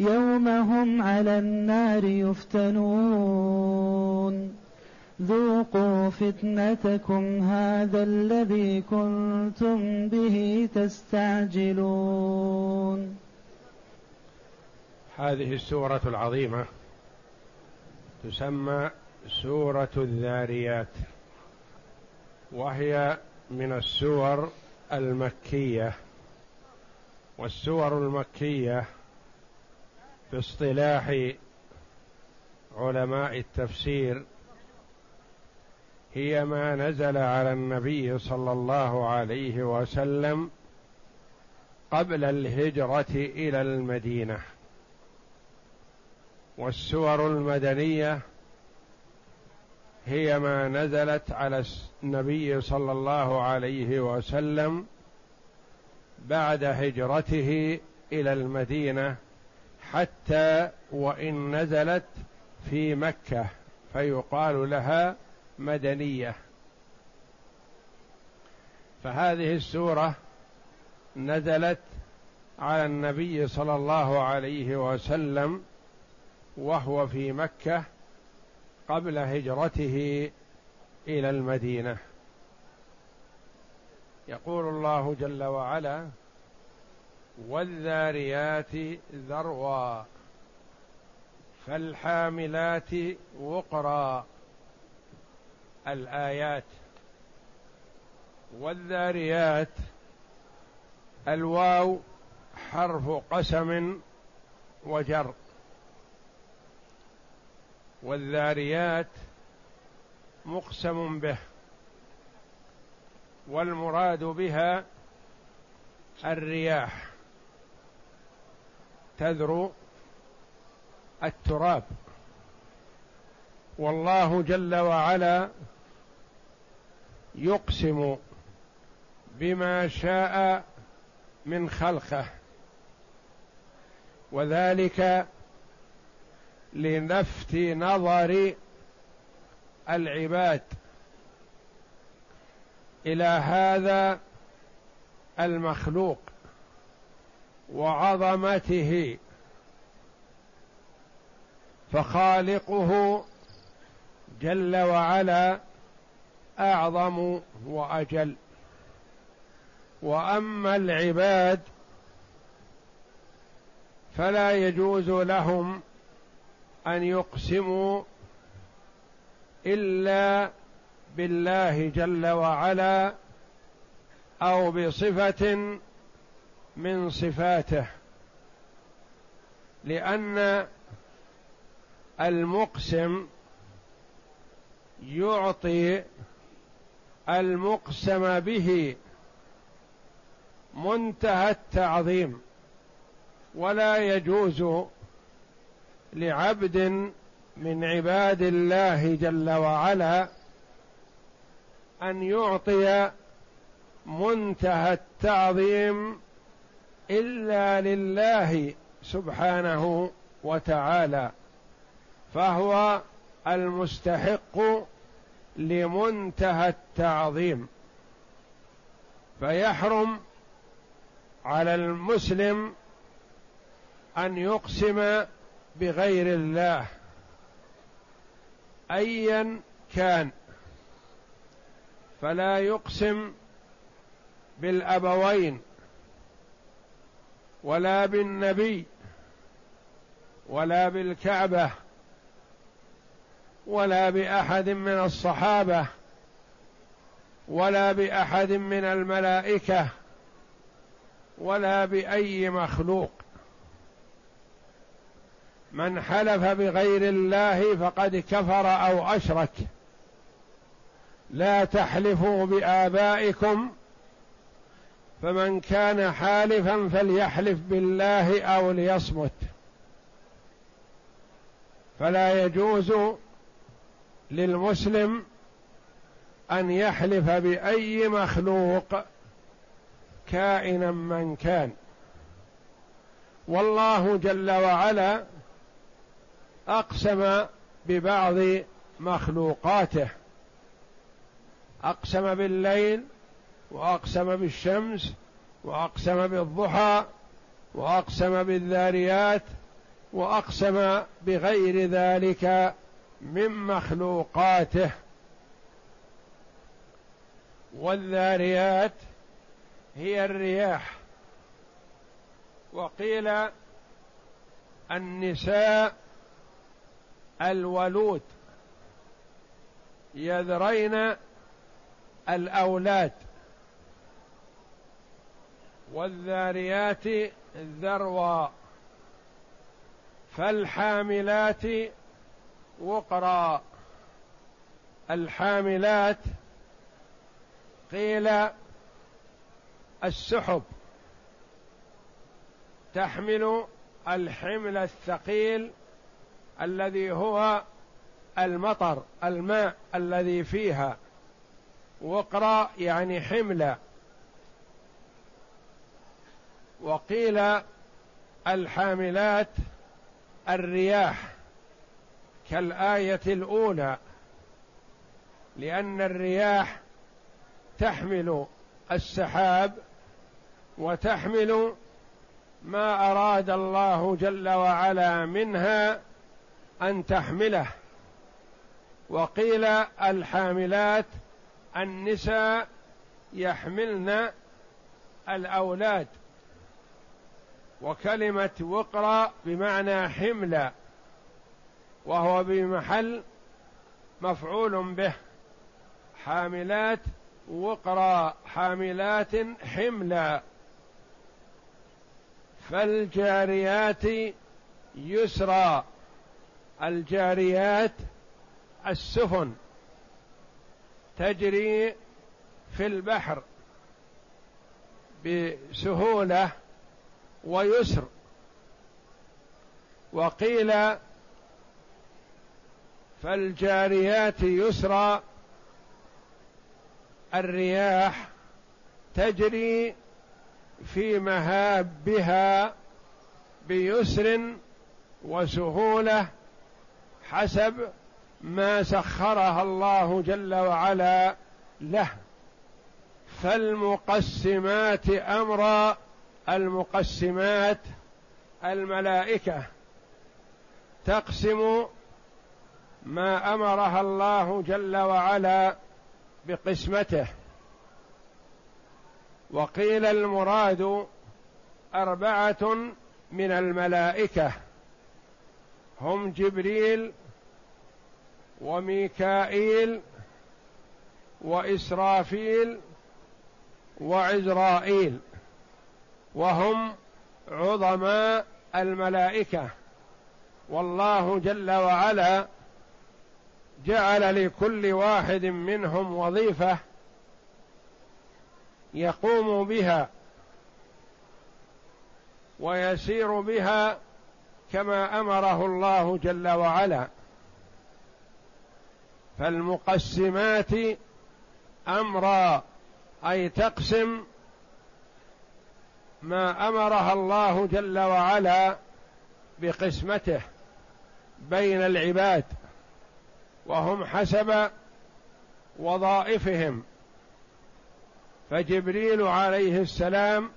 يوم هم على النار يفتنون. ذوقوا فتنتكم هذا الذي كنتم به تستعجلون. هذه السورة العظيمة تسمى سورة الذاريات وهي من السور المكية والسور المكية باصطلاح علماء التفسير هي ما نزل على النبي صلى الله عليه وسلم قبل الهجرة إلى المدينة. والسور المدنية هي ما نزلت على النبي صلى الله عليه وسلم بعد هجرته إلى المدينة حتى وإن نزلت في مكة فيقال لها مدنية. فهذه السورة نزلت على النبي صلى الله عليه وسلم وهو في مكة قبل هجرته إلى المدينة. يقول الله جل وعلا والذاريات ذروا فالحاملات وقرا. الآيات والذاريات الواو حرف قسم وجر. والذاريات مقسم به. والمراد بها الرياح. تذرو التراب. والله جل وعلا يقسم بما شاء من خلقه. وذلك لنفت نظر العباد. إلى هذا المخلوق. وعظمته فخالقه جل وعلا أعظم وأجل. وأما العباد فلا يجوز لهم أن يقسموا إلا بالله جل وعلا أو بصفة من صفاته لأن المقسم يعطي المقسم به منتهى التعظيم ولا يجوز لعبد من عباد الله جل وعلا أن يعطي منتهى التعظيم إلا لله سبحانه وتعالى فهو المستحق لمنتهى التعظيم فيحرم على المسلم أن يقسم بغير الله ايا كان فلا يقسم بالأبوين. ولا بالنبي ولا بالكعبة ولا بأحد من الصحابة ولا بأحد من الملائكة ولا بأي مخلوق. من حلف بغير الله فقد كفر أو أشرك. لا تحلفوا بآبائكم فمن كان حالفا فليحلف بالله أو ليصمت. فلا يجوز للمسلم أن يحلف بأي مخلوق كائنا من كان. والله جل وعلا أقسم ببعض مخلوقاته. أقسم بالليل وأقسم بالشمس وأقسم بالضحى وأقسم بالذاريات وأقسم بغير ذلك من مخلوقاته. والذاريات هي الرياح. وقيل النساء الولود يذرين الأولاد. والذاريات ذروا فالحاملات وقرا. الحاملات قيل السحب تحمل الحمل الثقيل الذي هو المطر الماء الذي فيها. وقرا يعني حملة. وقيل الحاملات الرياح كالآية الأولى لأن الرياح تحمل السحاب وتحمل ما أراد الله جل وعلا منها أن تحمله. وقيل الحاملات النساء يحملن الأولاد. وكلمة وقرا بمعنى حمل وهو بمحل مفعول به. حاملات وقرا حاملات حملا فالجاريات يسرى الجاريات السفن. تجري في البحر بسهولة ويسر. وقيل فالجاريات يسرى الرياح تجري في مهابها بيسر وسهولة حسب ما سخرها الله جل وعلا له. فالمقسمات أمرا المقسمات الملائكة تقسم ما أمرها الله جل وعلا بقسمته. وقيل المراد أربعة من الملائكة هم جبريل وميكائيل وإسرافيل وعزرائيل. وهم عظماء الملائكة. والله جل وعلا جعل لكل واحد منهم وظيفة يقوم بها ويسير بها كما أمره الله جل وعلا. فالمقسمات أمرا أي تقسم ما أمرها الله جل وعلا بقسمته بين العباد وهم حسب وظائفهم. فجبريل عليه السلام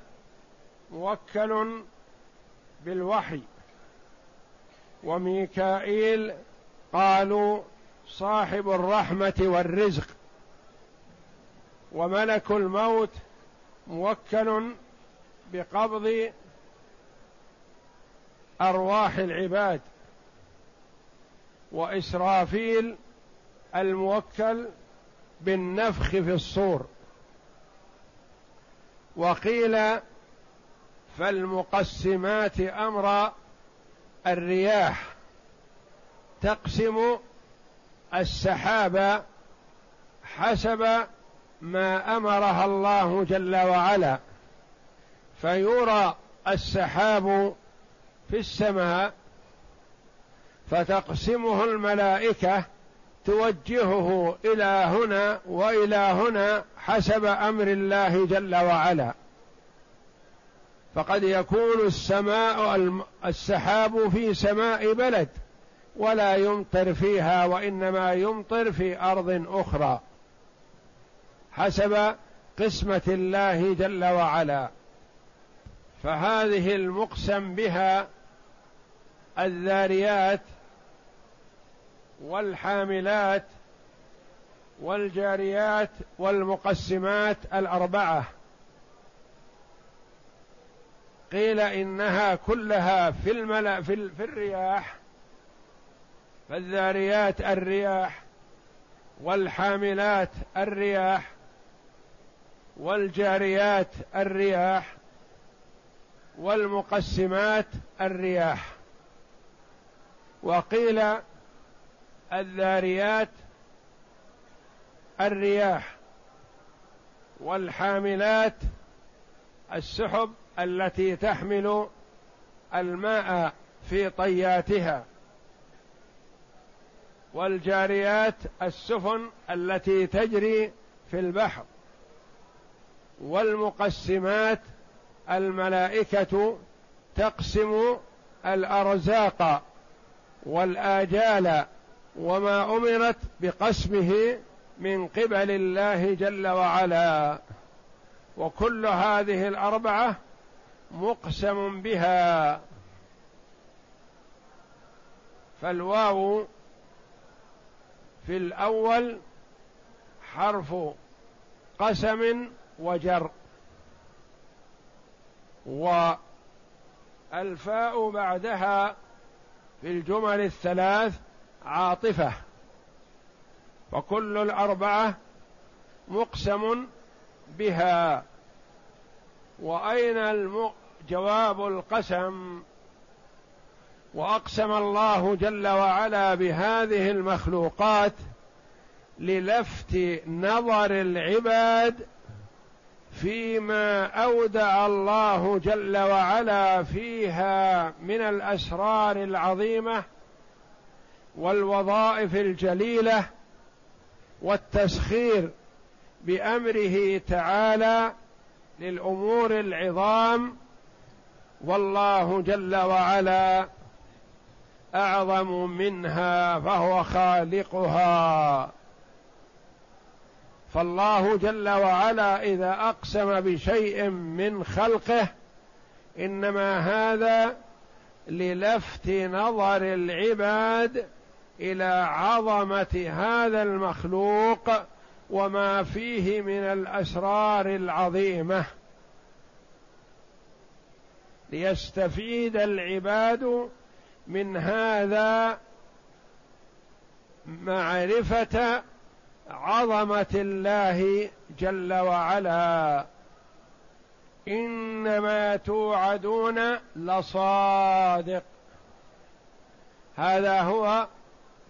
موكل بالوحي وميكائيل قالوا صاحب الرحمة والرزق. وملك الموت موكل بقبض أرواح العباد وإسرافيل الموكل بالنفخ في الصور. وقيل فالمقسمات أمر الرياح تقسم السحاب حسب ما أمرها الله جل وعلا. فيرى السحاب في السماء فتقسمه الملائكة توجهه إلى هنا وإلى هنا حسب أمر الله جل وعلا. فقد يكون السماء السحاب في سماء بلد ولا يمطر فيها وإنما يمطر في أرض أخرى حسب قسمة الله جل وعلا. فهذه المقسم بها الذاريات والحاملات والجاريات والمقسمات الأربعة. قيل إنها كلها في الملا في, في الرياح فالذاريات الرياح والحاملات الرياح والجاريات الرياح والمقسمات الرياح. وقيل الذاريات الرياح والحاملات السحب التي تحمل الماء في طياتها والجاريات السفن التي تجري في البحر والمقسمات الملائكة تقسم الأرزاق والآجال وما أمرت بقسمه من قبل الله جل وعلا. وكل هذه الأربعة مقسم بها. فالواو في الأول حرف قسم وجر. والفاء بعدها في الجمل الثلاث عاطفة فكل الأربعة مقسم بها. وأين جواب القسم؟ وأقسم الله جل وعلا بهذه المخلوقات للفت نظر العباد فيما أودع الله جل وعلا فيها من الأسرار العظيمة والوظائف الجليلة والتسخير بأمره تعالى للأمور العظام والله جل وعلا أعظم منها فهو خالقها. فالله جل وعلا إذا أقسم بشيء من خلقه إنما هذا للفت نظر العباد إلى عظمة هذا المخلوق وما فيه من الأسرار العظيمة. ليستفيد العباد من هذا معرفة عظمة الله جل وعلا. إنما توعدون لصادق. هذا هو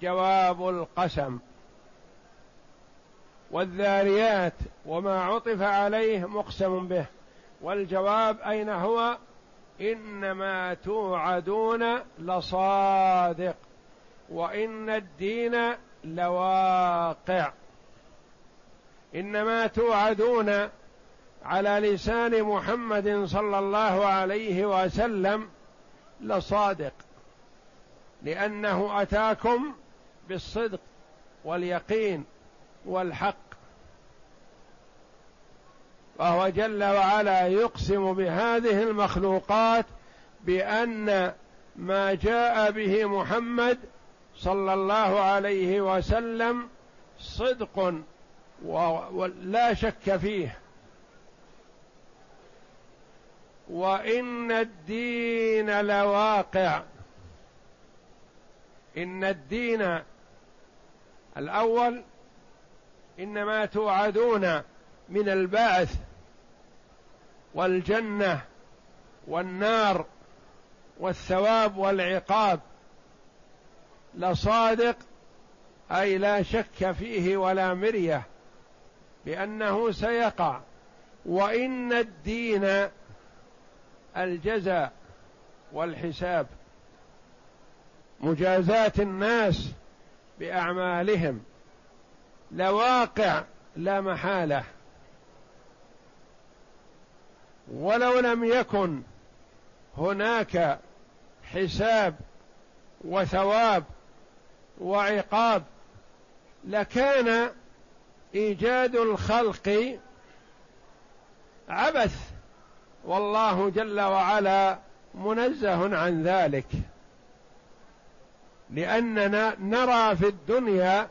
جواب القسم. والذاريات وما عطف عليه مقسم به. والجواب أين هو؟ إنما توعدون لصادق. وإن الدين لواقع. إنما توعدون على لسان محمد صلى الله عليه وسلم لصادق لأنه أتاكم بالصدق واليقين والحق وهو جل وعلا يقسم بهذه المخلوقات بأن ما جاء به محمد صلى الله عليه وسلم صدق ولا شك فيه. وإن الدين لواقع. إن الدين الأول إنما توعدون من البعث والجنة والنار والثواب والعقاب. لصادق أي لا شك فيه ولا مرية. بأنه سيقع. وإن الدين الجزاء والحساب مجازاة الناس بأعمالهم لواقع لا محالة. ولو لم يكن هناك حساب وثواب وعقاب لكان إيجاد الخلق عبث والله جل وعلا منزه عن ذلك. لأننا نرى في الدنيا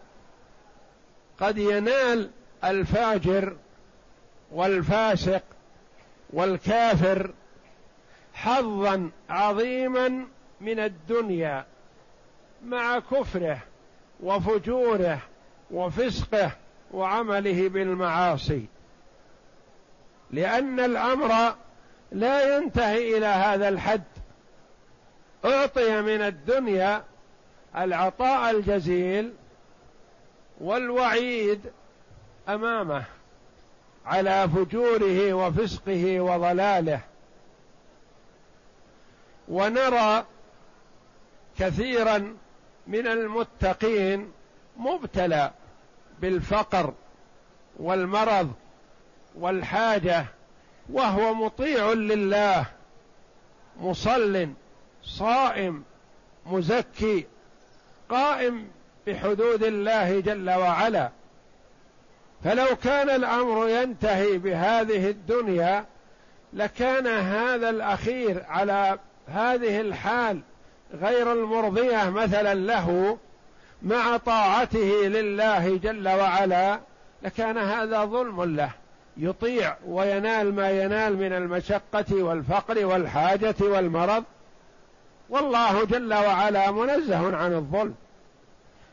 قد ينال الفاجر والفاسق والكافر حظا عظيما من الدنيا مع كفره وفجوره وفسقه وعمله بالمعاصي. لأن الأمر لا ينتهي إلى هذا الحد. أعطي من الدنيا العطاء الجزيل والوعيد أمامه على فجوره وفسقه وضلاله. ونرى كثيرا من المتقين مبتلى. بالفقر والمرض والحاجة وهو مطيع لله مصل صائم مزكي قائم بحدود الله جل وعلا. فلو كان الأمر ينتهي بهذه الدنيا لكان هذا الأخير على هذه الحال غير المرضية مثلا له مع طاعته لله جل وعلا لكان هذا ظلم له. يطيع وينال ما ينال من المشقة والفقر والحاجة والمرض. والله جل وعلا منزه عن الظلم.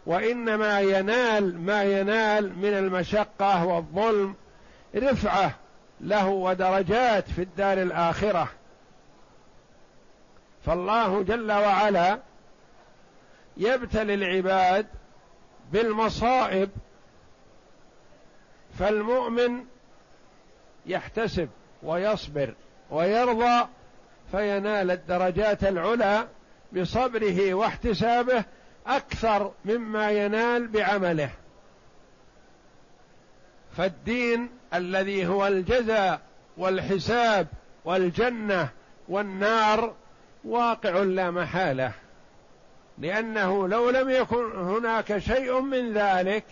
وإنما ينال ما ينال من المشقة والظلم رفعة له ودرجات في الدار الآخرة. فالله جل وعلا يبتلي العباد بالمصائب فالمؤمن يحتسب ويصبر ويرضى فينال الدرجات العلى بصبره واحتسابه أكثر مما ينال بعمله. فالدين الذي هو الجزاء والحساب والجنة والنار واقع لا محالة. لأنه لو لم يكن هناك شيء من ذلك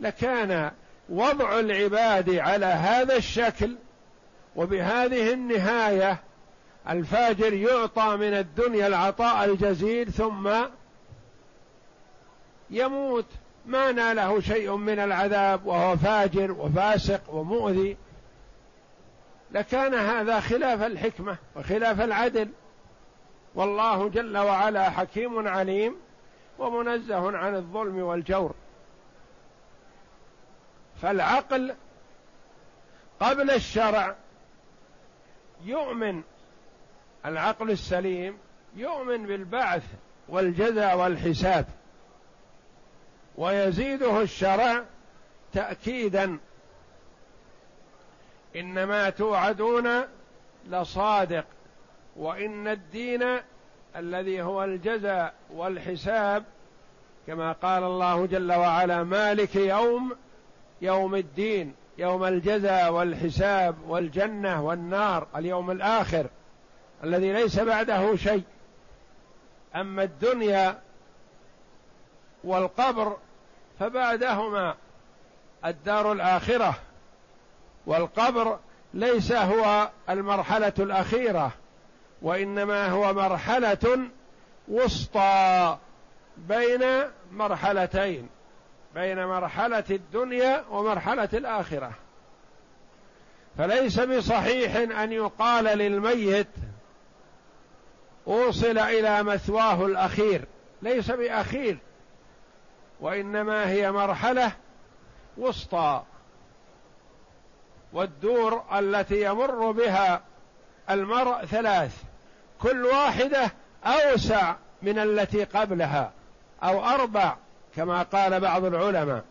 لكان وضع العباد على هذا الشكل وبهذه النهاية الفاجر يعطى من الدنيا العطاء الجزيل ثم يموت. ما ناله شيء من العذاب وهو فاجر وفاسق ومؤذي. لكان هذا خلاف الحكمة وخلاف العدل. والله جل وعلا حكيم عليم ومنزه عن الظلم والجور. فالعقل قبل الشرع يؤمن العقل السليم يؤمن بالبعث والجزاء والحساب ويزيده الشرع تاكيدا. إنما توعدون لصادق. وإن الدين الذي هو الجزاء والحساب كما قال الله جل وعلا مالك يوم يوم الدين يوم الجزاء والحساب والجنة والنار اليوم الآخر الذي ليس بعده شيء. أما الدنيا والقبر فبعدهما الدار الآخرة. والقبر ليس هو المرحلة الأخيرة. وإنما هو مرحلة وسطى بين مرحلتين بين مرحلة الدنيا ومرحلة الآخرة. فليس بصحيح أن يقال للميت أوصل إلى مثواه الأخير. ليس بأخير وإنما هي مرحلة وسطى. والدور التي يمر بها المرء ثلاث كل واحدة أوسع من التي قبلها أو أربع كما قال بعض العلماء.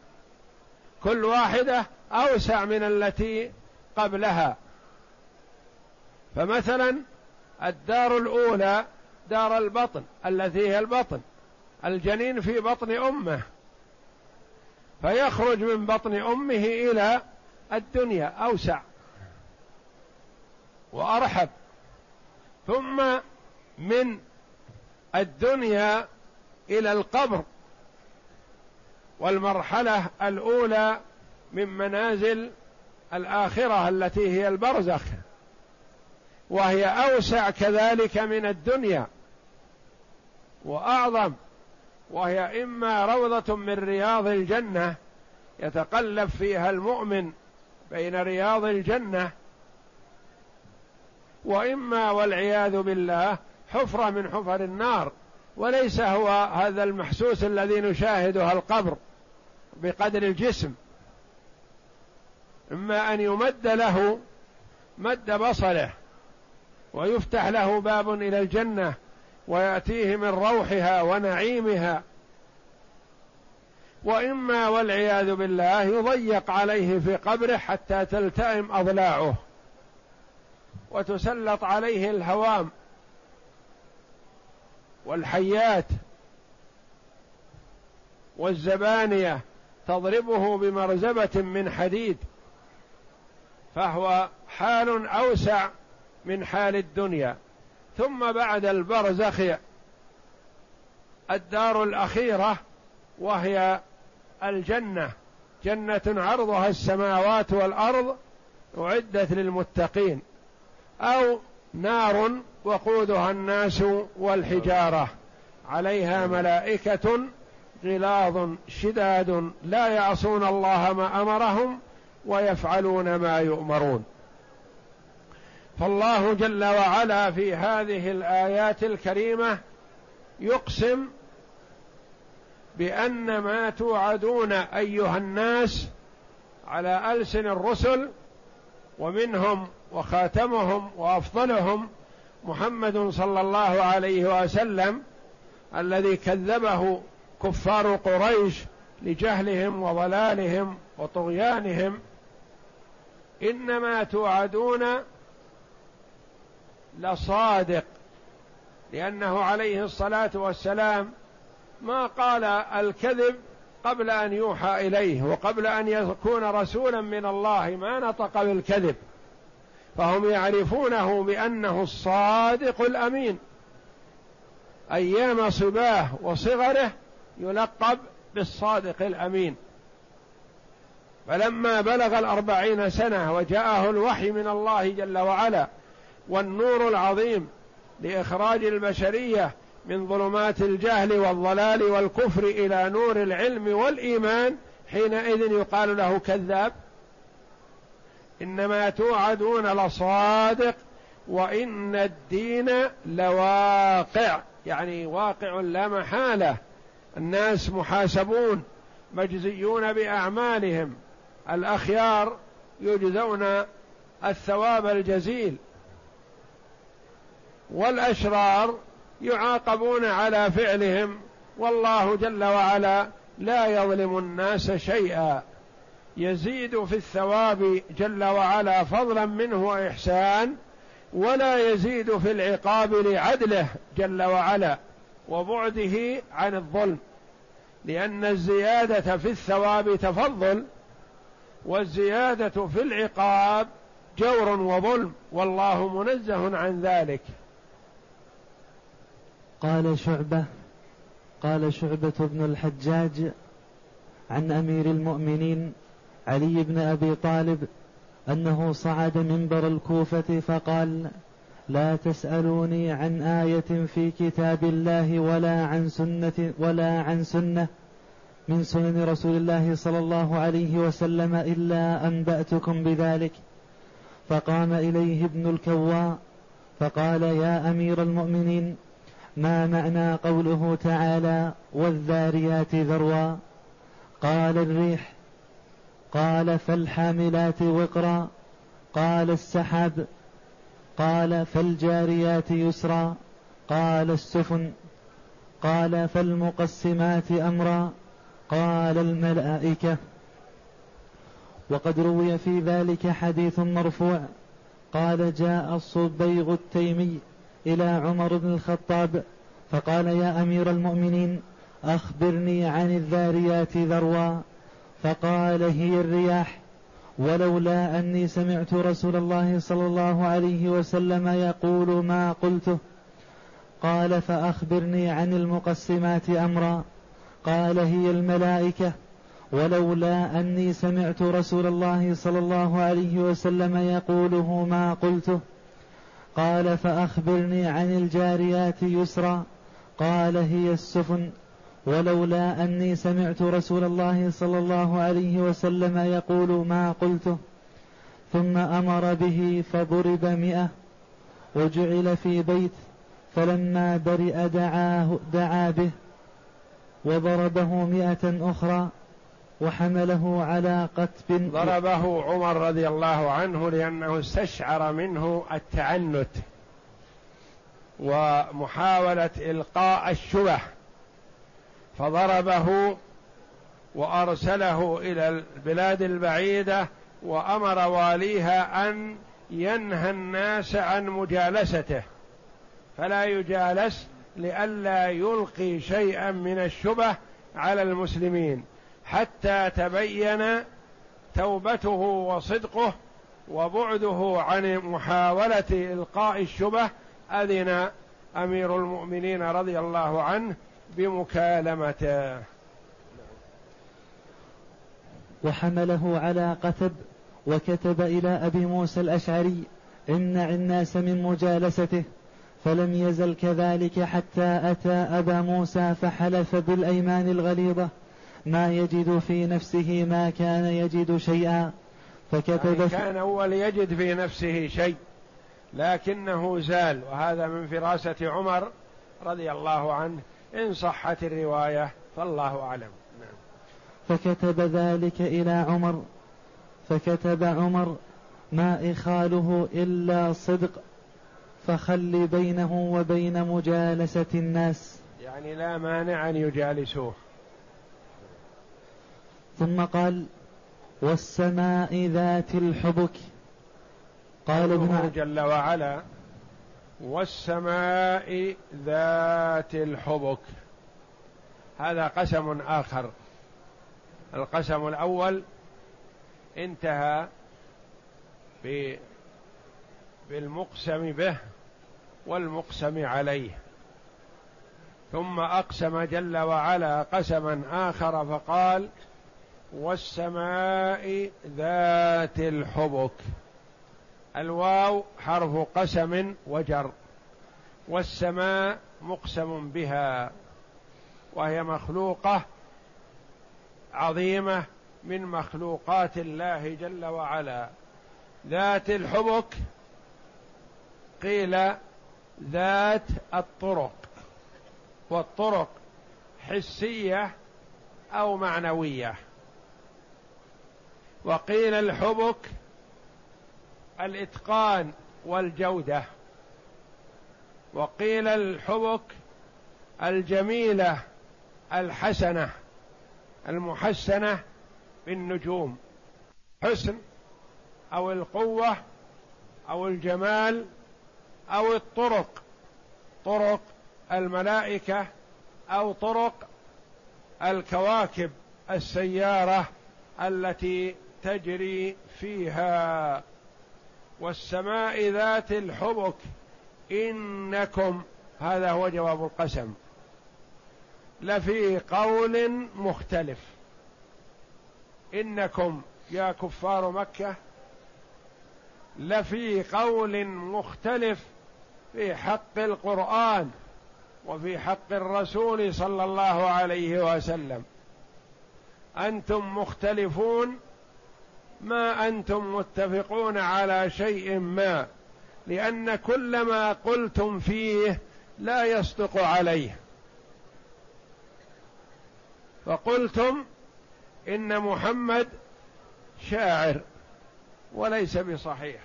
كل واحدة أوسع من التي قبلها. فمثلا الدار الأولى دار البطن التي هي البطن الجنين في بطن أمه فيخرج من بطن أمه إلى الدنيا أوسع وأرحب. ثم من الدنيا إلى القبر. والمرحلة الأولى من منازل الآخرة التي هي البرزخ وهي أوسع كذلك من الدنيا وأعظم وهي إما روضة من رياض الجنة يتقلب فيها المؤمن بين رياض الجنة وإما والعياذ بالله حفرة من حفر النار وليس هو هذا المحسوس الذي نشاهده القبر بقدر الجسم. إما أن يمد له مد بصره ويفتح له باب إلى الجنة ويأتيه من روحها ونعيمها. وإما والعياذ بالله يضيق عليه في قبره حتى تلتئم أضلاعه. وتسلط عليه الهوام والحيات والزبانية تضربه بمرزبة من حديد فهو حال أوسع من حال الدنيا. ثم بعد البرزخ الدار الأخيرة وهي الجنة. جنة عرضها السماوات والأرض أعدت للمتقين. أو نار وقودها الناس والحجارة. عليها ملائكة غلاظ شداد لا يعصون الله ما أمرهم ويفعلون ما يؤمرون. فالله جل وعلا في هذه الآيات الكريمة يقسم بأن ما توعدون أيها الناس على ألسن الرسل ومنهم وخاتمهم وأفضلهم محمد صلى الله عليه وسلم الذي كذبه كفار قريش لجهلهم وضلالهم وطغيانهم. إنما توعدون لصادق لأنه عليه الصلاة والسلام ما قال الكذب قبل أن يوحى إليه وقبل أن يكون رسولا من الله ما نطق بالكذب. فهم يعرفونه بأنه الصادق الأمين. أيام صباه وصغره يلقب بالصادق الأمين. فلما بلغ الأربعين سنة وجاءه الوحي من الله جل وعلا والنور العظيم لإخراج البشريه من ظلمات الجهل والضلال والكفر إلى نور العلم والإيمان حينئذ يقال له كذاب. إنما توعدون لصادق وإن الدين لواقع يعني واقع لا محالة. الناس محاسبون مجزيون بأعمالهم. الأخيار يجزون الثواب الجزيل. والأشرار يعاقبون على فعلهم. والله جل وعلا لا يظلم الناس شيئا. يزيد في الثواب جل وعلا فضلا منه وإحسان ولا يزيد في العقاب لعدله جل وعلا وبعده عن الظلم. لأن الزيادة في الثواب تفضل والزيادة في العقاب جور وظلم والله منزه عن ذلك. قال شعبة قال شعبة بن الحجاج عن أمير المؤمنين علي بن أبي طالب أنه صعد منبر الكوفة فقال لا تسألوني عن آية في كتاب الله ولا عن سنة ولا عن سنة من سنن رسول الله صلى الله عليه وسلم إلا أنبأتكم بذلك. فقام إليه ابن الكواء فقال يا أمير المؤمنين ما معنى قوله تعالى والذاريات ذروا؟ قال الريح قال فالحاملات وقرا قال السحاب قال فالجاريات يسرا قال السفن قال فالمقسمات أمرا قال الملائكة. وقد روي في ذلك حديث مرفوع قال جاء الصبيغ التيمي إلى عمر بن الخطاب فقال يا أمير المؤمنين أخبرني عن الذاريات ذروا. فقال هي الرياح ولولا أني سمعت رسول الله صلى الله عليه وسلم يقول ما قلته. قال فأخبرني عن المقسمات أمرا. قال هي الملائكة ولولا أني سمعت رسول الله صلى الله عليه وسلم يقوله ما قلته. قال فأخبرني عن الجاريات يسرا. قال هي السفن. ولولا أني سمعت رسول الله صلى الله عليه وسلم يقول ما قلته ثم أمر به فضرب مئة وجعل في بيت فلما برئ دعاه دعا به وضربه مئة أخرى وحمله على قتب. ضربه عمر رضي الله عنه لأنه استشعر منه التعنت ومحاولة إلقاء الشبه. فضربه وأرسله إلى البلاد البعيدة وأمر واليها أن ينهى الناس عن مجالسته. فلا يجالس لئلا يلقي شيئا من الشبه على المسلمين حتى تبين توبته وصدقه وبعده عن محاولة إلقاء الشبه أذن أمير المؤمنين رضي الله عنه بمكالمته وحمله على قتب وكتب إلى أبي موسى الأشعري امنع الناس من مجالسته فلم يزل كذلك حتى أتى أبا موسى فحلف بالأيمان الغليظة. ما يجد في نفسه ما كان يجد شيئا. فكتب يعني كان أول يجد في نفسه شيء لكنه زال. وهذا من فراسة عمر رضي الله عنه. إن صحت الرواية فالله أعلم. نعم. فكتب ذلك إلى عمر فكتب عمر ما إخاله إلا صدق فخل بينه وبين مجالسة الناس. يعني لا مانع أن يجالسوه. ثم قال والسماء ذات الحبك. قال ابن جل وعلا والسماء ذات الحبك. هذا قسم آخر. القسم الأول انتهى بالمقسم به والمقسم عليه. ثم أقسم جل وعلا قسما آخر فقال والسماء ذات الحبك. الواو حرف قسم وجر والسماء مقسم بها وهي مخلوقة عظيمة من مخلوقات الله جل وعلا. ذات الحبك قيل ذات الطرق والطرق حسية أو معنوية. وقيل الحبك الإتقان والجودة. وقيل الحبك الجميلة الحسنة المحسنة بالنجوم. حسن أو القوة أو الجمال أو الطرق. طرق الملائكة أو طرق الكواكب السيارة التي تجري فيها. والسماء ذات الحبك. إنكم هذا هو جواب القسم. لفي قول مختلف. إنكم يا كفار مكة. لفي قول مختلف في حق القرآن وفي حق الرسول صلى الله عليه وسلم. أنتم مختلفون ما أنتم متفقون على شيء ما لأن كل ما قلتم فيه لا يصدق عليه. فقلتم إن محمد شاعر وليس بصحيح.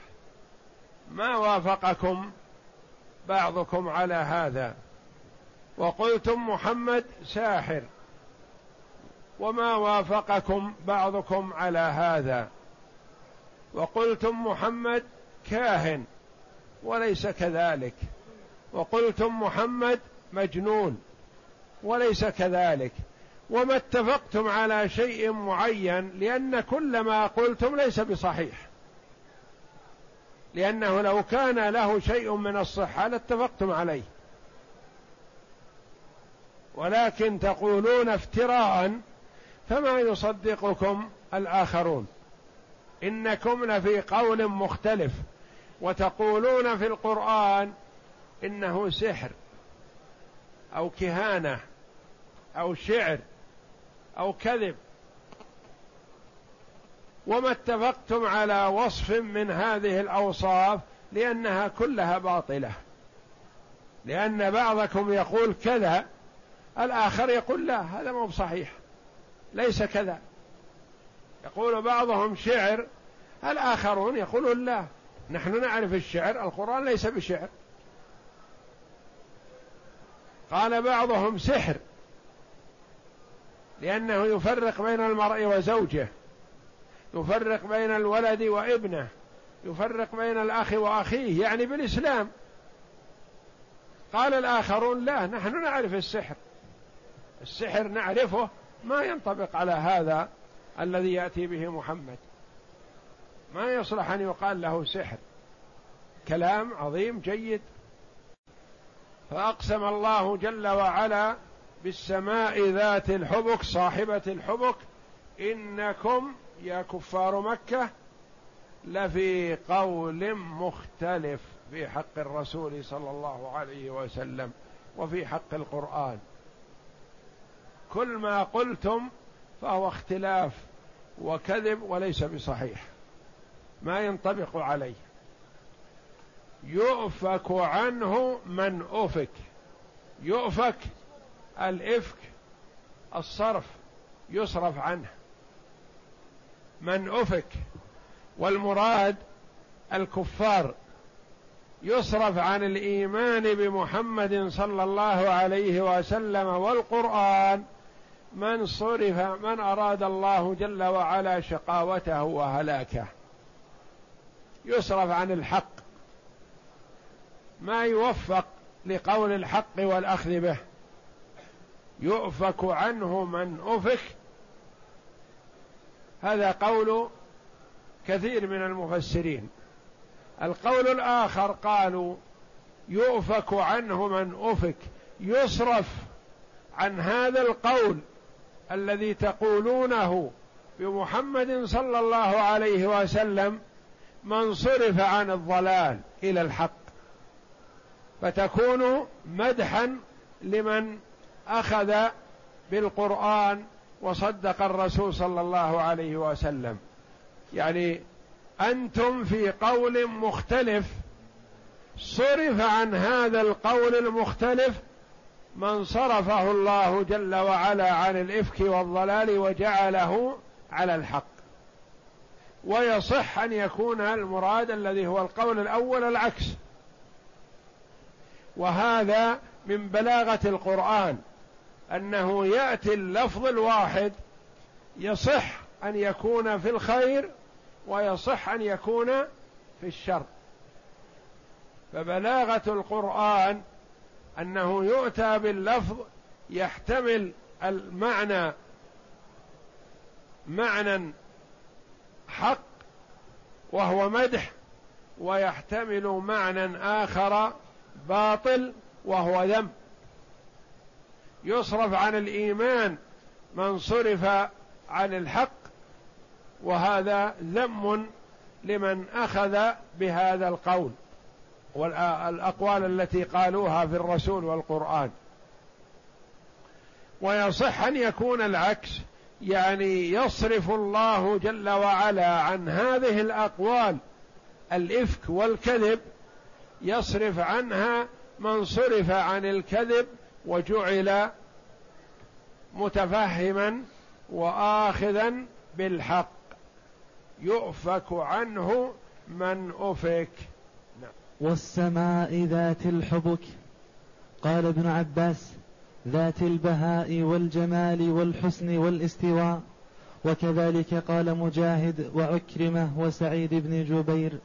ما وافقكم بعضكم على هذا. وقلتم محمد ساحر. وما وافقكم بعضكم على هذا. وقلتم محمد كاهن وليس كذلك. وقلتم محمد مجنون وليس كذلك. وما اتفقتم على شيء معين لأن كل ما قلتم ليس بصحيح. لأنه لو كان له شيء من الصحة لاتفقتم عليه. ولكن تقولون افتراء فما يصدقكم الآخرون؟ إنكم لفي قول مختلف وتقولون في القرآن إنه سحر أو كهانة أو شعر أو كذب. وما اتفقتم على وصف من هذه الأوصاف لأنها كلها باطلة. لأن بعضكم يقول كذا الآخر يقول لا هذا مو صحيح ليس كذا. يقول بعضهم شعر الآخرون يقولون لا. نحن نعرف الشعر القرآن ليس بشعر. قال بعضهم سحر لأنه يفرق بين المرء وزوجه يفرق بين الولد وابنه يفرق بين الأخ وأخيه يعني بالإسلام. قال الآخرون لا نحن نعرف السحر. السحر نعرفه ما ينطبق على هذا الذي يأتي به محمد. ما يصلح أن يقال له سحر. كلام عظيم جيد. فأقسم الله جل وعلا بالسماء ذات الحبك صاحبة الحبك. إنكم يا كفار مكة لفي قول مختلف في حق الرسول صلى الله عليه وسلم وفي حق القرآن. كل ما قلتم فهو اختلاف وكذب وليس بصحيح. ما ينطبق عليه. يؤفك عنه من أفك. يؤفك الإفك الصرف يصرف عنه. من أفك. والمراد الكفار. يصرف عن الإيمان بمحمد صلى الله عليه وسلم والقرآن من صرف من أراد الله جل وعلا شقاوته وهلاكه. يصرف عن الحق. ما يوفق لقول الحق والأخذ به. يؤفك عنه من أفك. هذا قول كثير من المفسرين. القول الآخر قالوا يؤفك عنه من أفك. يصرف عن هذا القول الذي تقولونه بمحمد صلى الله عليه وسلم من صرف عن الضلال إلى الحق. فتكون مدحا لمن أخذ بالقرآن وصدق الرسول صلى الله عليه وسلم. يعني أنتم في قول مختلف صرف عن هذا القول المختلف من صرفه الله جل وعلا عن الإفك والضلال وجعله على الحق. ويصح أن يكون المراد الذي هو القول الأول العكس. وهذا من بلاغة القرآن أنه يأتي اللفظ الواحد يصح أن يكون في الخير ويصح أن يكون في الشر. فبلاغة القرآن أنه يؤتى باللفظ يحتمل المعنى معنى حق وهو مدح ويحتمل معنى آخر باطل وهو ذم. يصرف عن الإيمان من صرف عن الحق وهذا ذم لمن أخذ بهذا القول. والأقوال التي قالوها في الرسول والقرآن. ويصح أن يكون العكس يعني يصرف الله جل وعلا عن هذه الأقوال الإفك والكذب يصرف عنها من صرف عن الكذب وجعل متفهما وآخذا بالحق يؤفك عنه من أفك. والسماء ذات الحبك. قال ابن عباس ذات البهاء والجمال والحسن والاستواء. وكذلك قال مجاهد وعكرمة وسعيد بن جبير.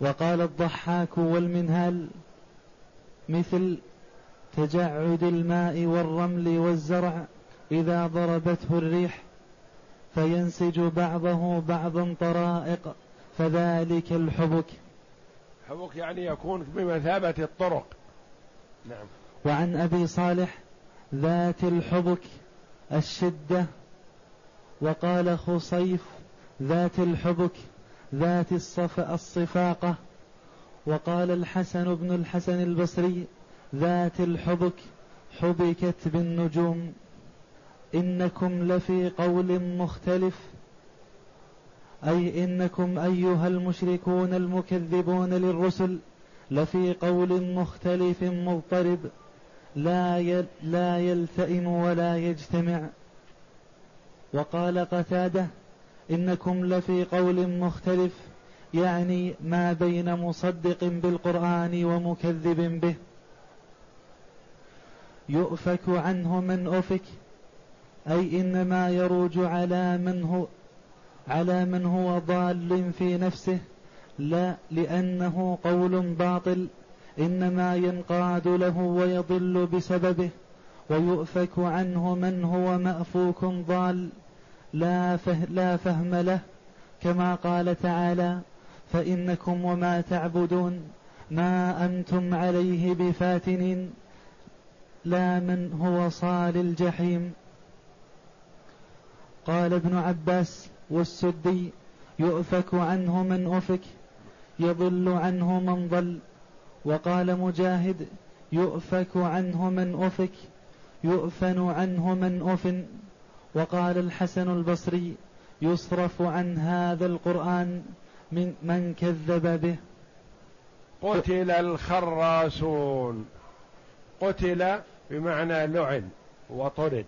وقال الضحاك والمنهل مثل تجعد الماء والرمل والزرع إذا ضربته الريح فينسج بعضه بعضا طرائق فذلك الحبك. حبك يعني يكون بمثابة الطرق. نعم. وعن أبي صالح ذات الحبك الشدة وقال خصيف ذات الحبك ذات الصف الصفاقة وقال الحسن بن الحسن البصري ذات الحبك حبكت بالنجوم. إنكم لفي قول مختلف أي إنكم أيها المشركون المكذبون للرسل لفي قول مختلف مضطرب لا لا يلتئم ولا يجتمع. وقال قتادة إنكم لفي قول مختلف يعني ما بين مصدق بالقرآن ومكذب به. يؤفك عنه من أفك أي إنما يروج على من هو على من هو ضال في نفسه لا لأنه قول باطل إنما ينقاد له ويضل بسببه ويؤفك عنه من هو مأفوك ضال لا, فه لا فهم له. كما قال تعالى فإنكم وما تعبدون ما أنتم عليه بفاتنين لا من هو صال الجحيم. قال ابن عباس والسدي يؤفك عنه من أفك يضل عنه من ضل. وقال مجاهد يؤفك عنه من أفك يؤفن عنه من أفن. وقال الحسن البصري يصرف عن هذا القرآن من من كذب به. قتل الخراسون قتل بمعنى لعن وطرد.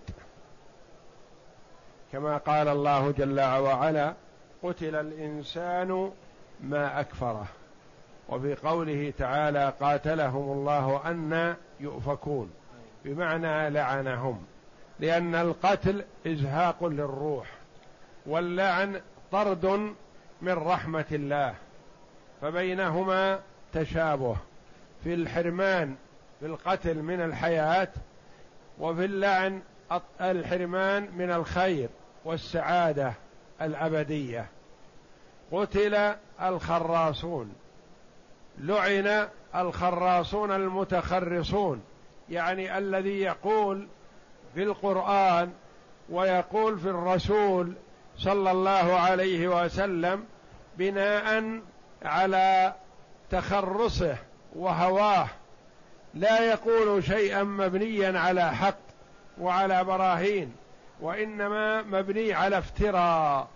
كما قال الله جل وعلا قتل الإنسان ما أكفره. وفي قوله تعالى قاتلهم الله أن يؤفكون. بمعنى لعنهم. لأن القتل إزهاق للروح. واللعن طرد من رحمة الله. فبينهما تشابه. في الحرمان في القتل من الحياة وفي اللعن الحرمان من الخير والسعادة الأبدية. قتل الخراصون. لعن الخراصون المتخرصون. يعني الذي يقول في القرآن ويقول في الرسول صلى الله عليه وسلم بناء على تخرصه وهواه. لا يقول شيئا مبنيا على حق. وعلى براهين وإنما مبني على افتراء.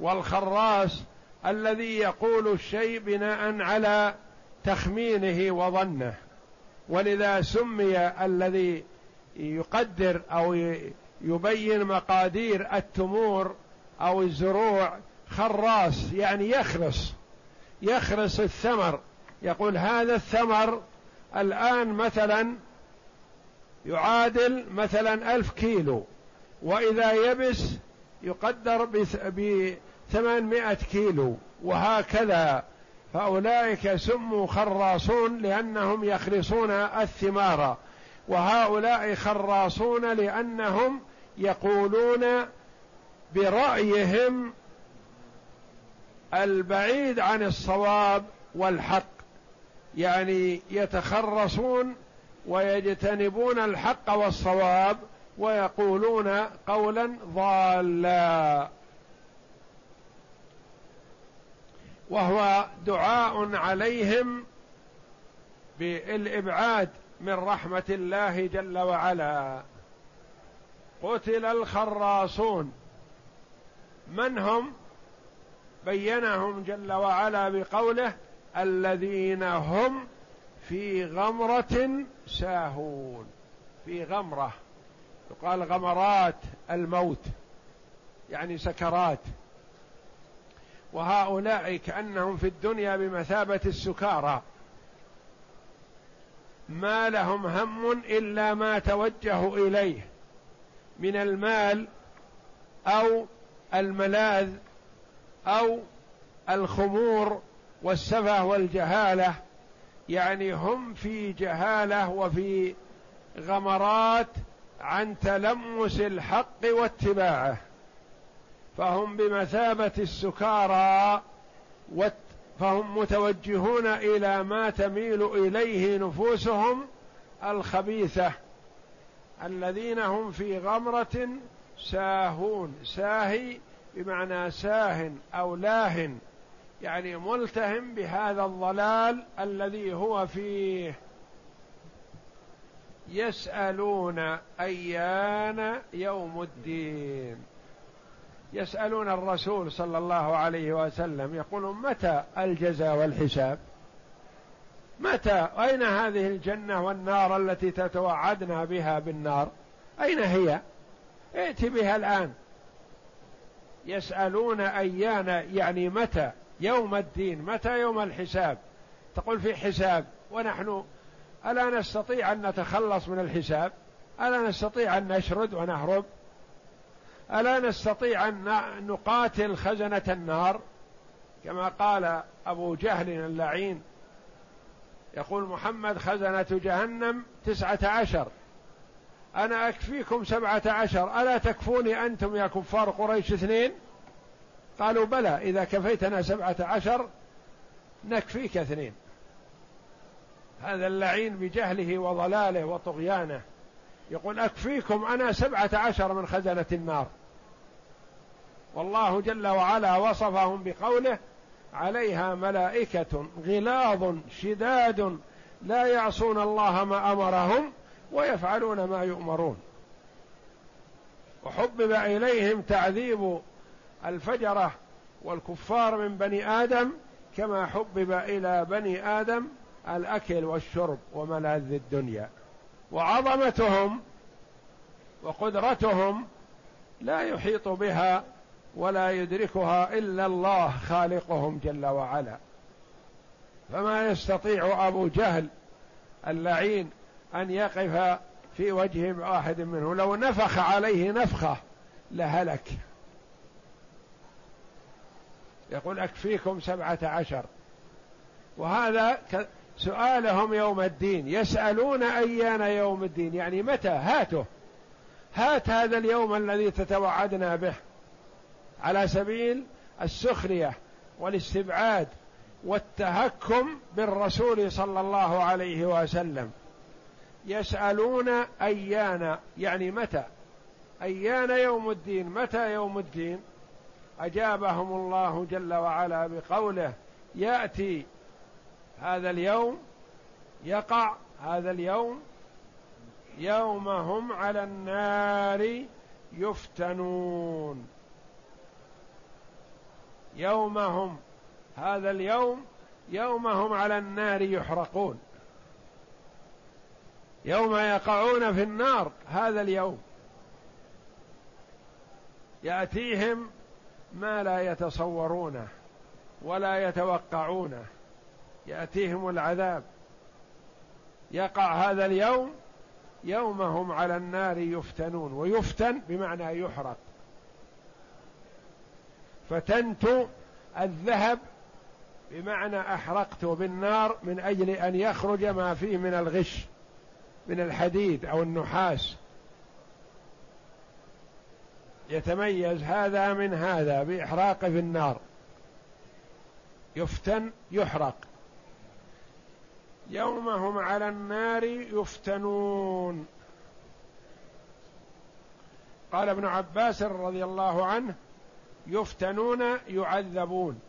والخراس الذي يقول الشيء بناء على تخمينه وظنه. ولذا سمي الذي يقدر أو يبين مقادير التمور أو الزروع خراس يعني يخرس يخرس الثمر. يقول هذا الثمر الآن مثلا يعادل مثلا ألف كيلو وإذا يبس يقدر بثمانمائة كيلو وهكذا. فأولئك سموا خراصون لأنهم يخرصون الثمار وهؤلاء خراصون لأنهم يقولون برأيهم البعيد عن الصواب والحق يعني يتخرصون ويجتنبون الحق والصواب ويقولون قولا ضالا. وهو دعاء عليهم بالإبعاد من رحمة الله جل وعلا. قتل الخراصون. من هم؟ بينهم جل وعلا بقوله الذين هم في غمرة ساهون. في غمرة. يقال غمرات الموت. يعني سكرات. وهؤلاء كأنهم في الدنيا بمثابة السكارى. ما لهم هم إلا ما توجهوا إليه. من المال أو الملاذ أو الخمور والسفه والجهالة. يعني هم في جهالة وفي غمرات عن تلمس الحق واتباعه. فهم بمثابة السكارى فهم متوجهون إلى ما تميل إليه نفوسهم الخبيثة. الذين هم في غمرة ساهون ساهي بمعنى ساه أو لاه يعني ملتهم بهذا الضلال الذي هو فيه. يسألون أيان يوم الدين. يسألون الرسول صلى الله عليه وسلم. يقولون متى الجزاء والحساب؟ متى؟ أين هذه الجنة والنار التي تتوعدنا بها بالنار؟ أين هي؟ ائت بها الآن. يسألون أيان يعني متى؟ يوم الدين متى يوم الحساب؟ تقول في حساب ونحن ألا نستطيع أن نتخلص من الحساب؟ ألا نستطيع أن نشرد ونهرب؟ ألا نستطيع أن نقاتل خزنة النار؟ كما قال أبو جهل اللعين يقول محمد خزنة جهنم تسعة عشر. أنا أكفيكم سبعة عشر ألا تكفوني أنتم يا كفار قريش اثنين؟ قالوا بلى إذا كفيتنا سبعة عشر نكفيك اثنين. هذا اللعين بجهله وضلاله وطغيانه. يقول أكفيكم أنا سبعة عشر من خزنة النار. والله جل وعلا وصفهم بقوله عليها ملائكة غلاظ شداد لا يعصون الله ما أمرهم ويفعلون ما يؤمرون. وحبب إليهم تعذيب الفجرة والكفار من بني آدم كما حبب إلى بني آدم الأكل والشرب وملاذ الدنيا. وعظمتهم وقدرتهم لا يحيط بها ولا يدركها إلا الله خالقهم جل وعلا. فما يستطيع أبو جهل اللعين أن يقف في وجه واحد منه لو نفخ عليه نفخة لهلك. يقول أكفيكم سبعة عشر. وهذا سؤالهم يوم الدين يسألون أيان يوم الدين؟ يعني متى؟ هاته هات هذا اليوم الذي تتوعدنا به. على سبيل السخرية والاستبعاد والتهكم بالرسول صلى الله عليه وسلم. يسألون أيان يعني متى؟ أيان يوم الدين متى يوم الدين؟ أجابهم الله جل وعلا بقوله يأتي هذا اليوم يقع هذا اليوم يوم هم على النار يفتنون. يومهم هذا اليوم يومهم على النار يحرقون. يوم يقعون في النار هذا اليوم. يأتيهم ما لا يتصورونه ولا يتوقعونه. يأتيهم العذاب. يقع هذا اليوم يومهم على النار يفتنون ويفتن بمعنى يحرق. فتنت الذهب بمعنى احرقته بالنار من أجل أن يخرج ما فيه من الغش من الحديد أو النحاس. يتميز هذا من هذا باحراقه في النار. يفتن يحرق. يوم هم على النار يفتنون. قال ابن عباس رضي الله عنه يفتنون يعذبون.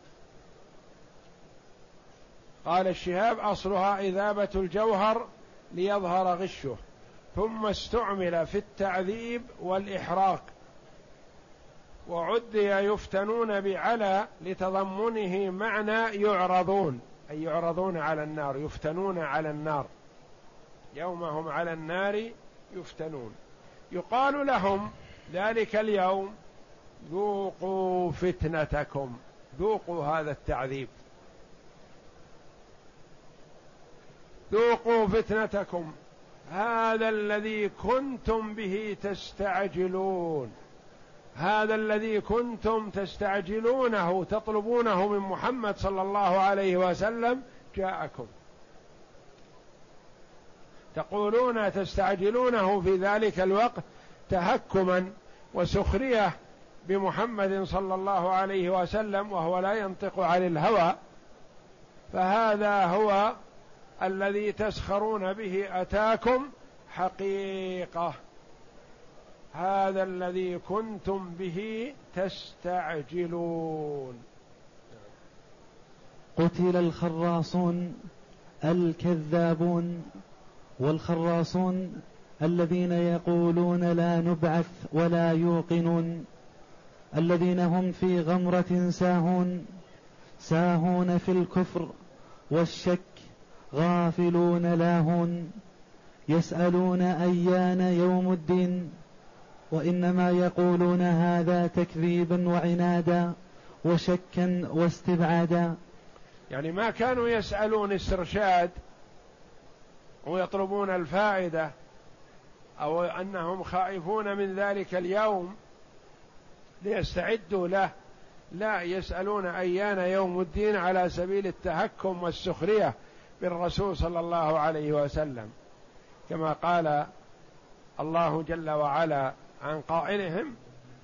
قال الشهاب أصلها اذابه الجوهر ليظهر غشه ثم استعمل في التعذيب والإحراق. وعدي يفتنون بعلى لتضمنه معنى يعرضون أي يعرضون على النار يفتنون على النار. يوم هم على النار يفتنون. يقال لهم ذلك اليوم ذوقوا فتنتكم ذوقوا هذا التعذيب. ذوقوا فتنتكم. هذا الذي كنتم به تستعجلون. هذا الذي كنتم تستعجلونه تطلبونه من محمد صلى الله عليه وسلم جاءكم. تقولون تستعجلونه في ذلك الوقت تهكما وسخرية بمحمد صلى الله عليه وسلم وهو لا ينطق عن الهوى. فهذا هو الذي تسخرون به أتاكم حقيقة. هذا الذي كنتم به تستعجلون. قتل الخراصون الكذابون والخراصون الذين يقولون لا نبعث ولا يوقنون الذين هم في غمرة ساهون ساهون في الكفر والشك غافلون لاهون يسألون أيان يوم الدين وإنما يقولون هذا تكذيبا وعنادا وشكا واستبعادا. يعني ما كانوا يسألون استرشاد ويطلبون الفائدة أو أنهم خائفون من ذلك اليوم ليستعدوا له. لا يسألون أيان يوم الدين على سبيل التهكم والسخرية بالرسول صلى الله عليه وسلم. كما قال الله جل وعلا عن قائلهم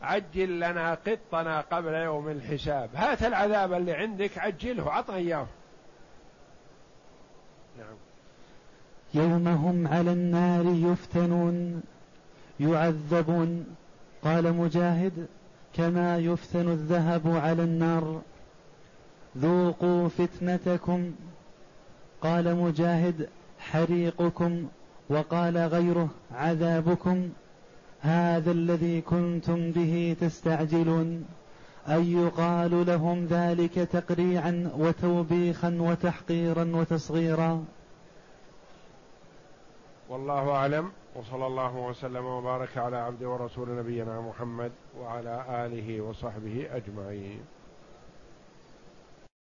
عجل لنا قطنا قبل يوم الحساب. هات العذاب اللي عندك عجله عطنا إياه. نعم. يوم هم على النار يفتنون يعذبون. قال مجاهد كما يفتن الذهب على النار. ذوقوا فتنتكم. قال مجاهد حريقكم. وقال غيره عذابكم. هذا الذي كنتم به تستعجلون. أن يقال لهم ذلك تقريعا وتوبيخا وتحقيرا وتصغيرا. والله أعلم. وصلى الله وسلم وبارك على عبد ورسول نبينا محمد وعلى آله وصحبه أجمعين.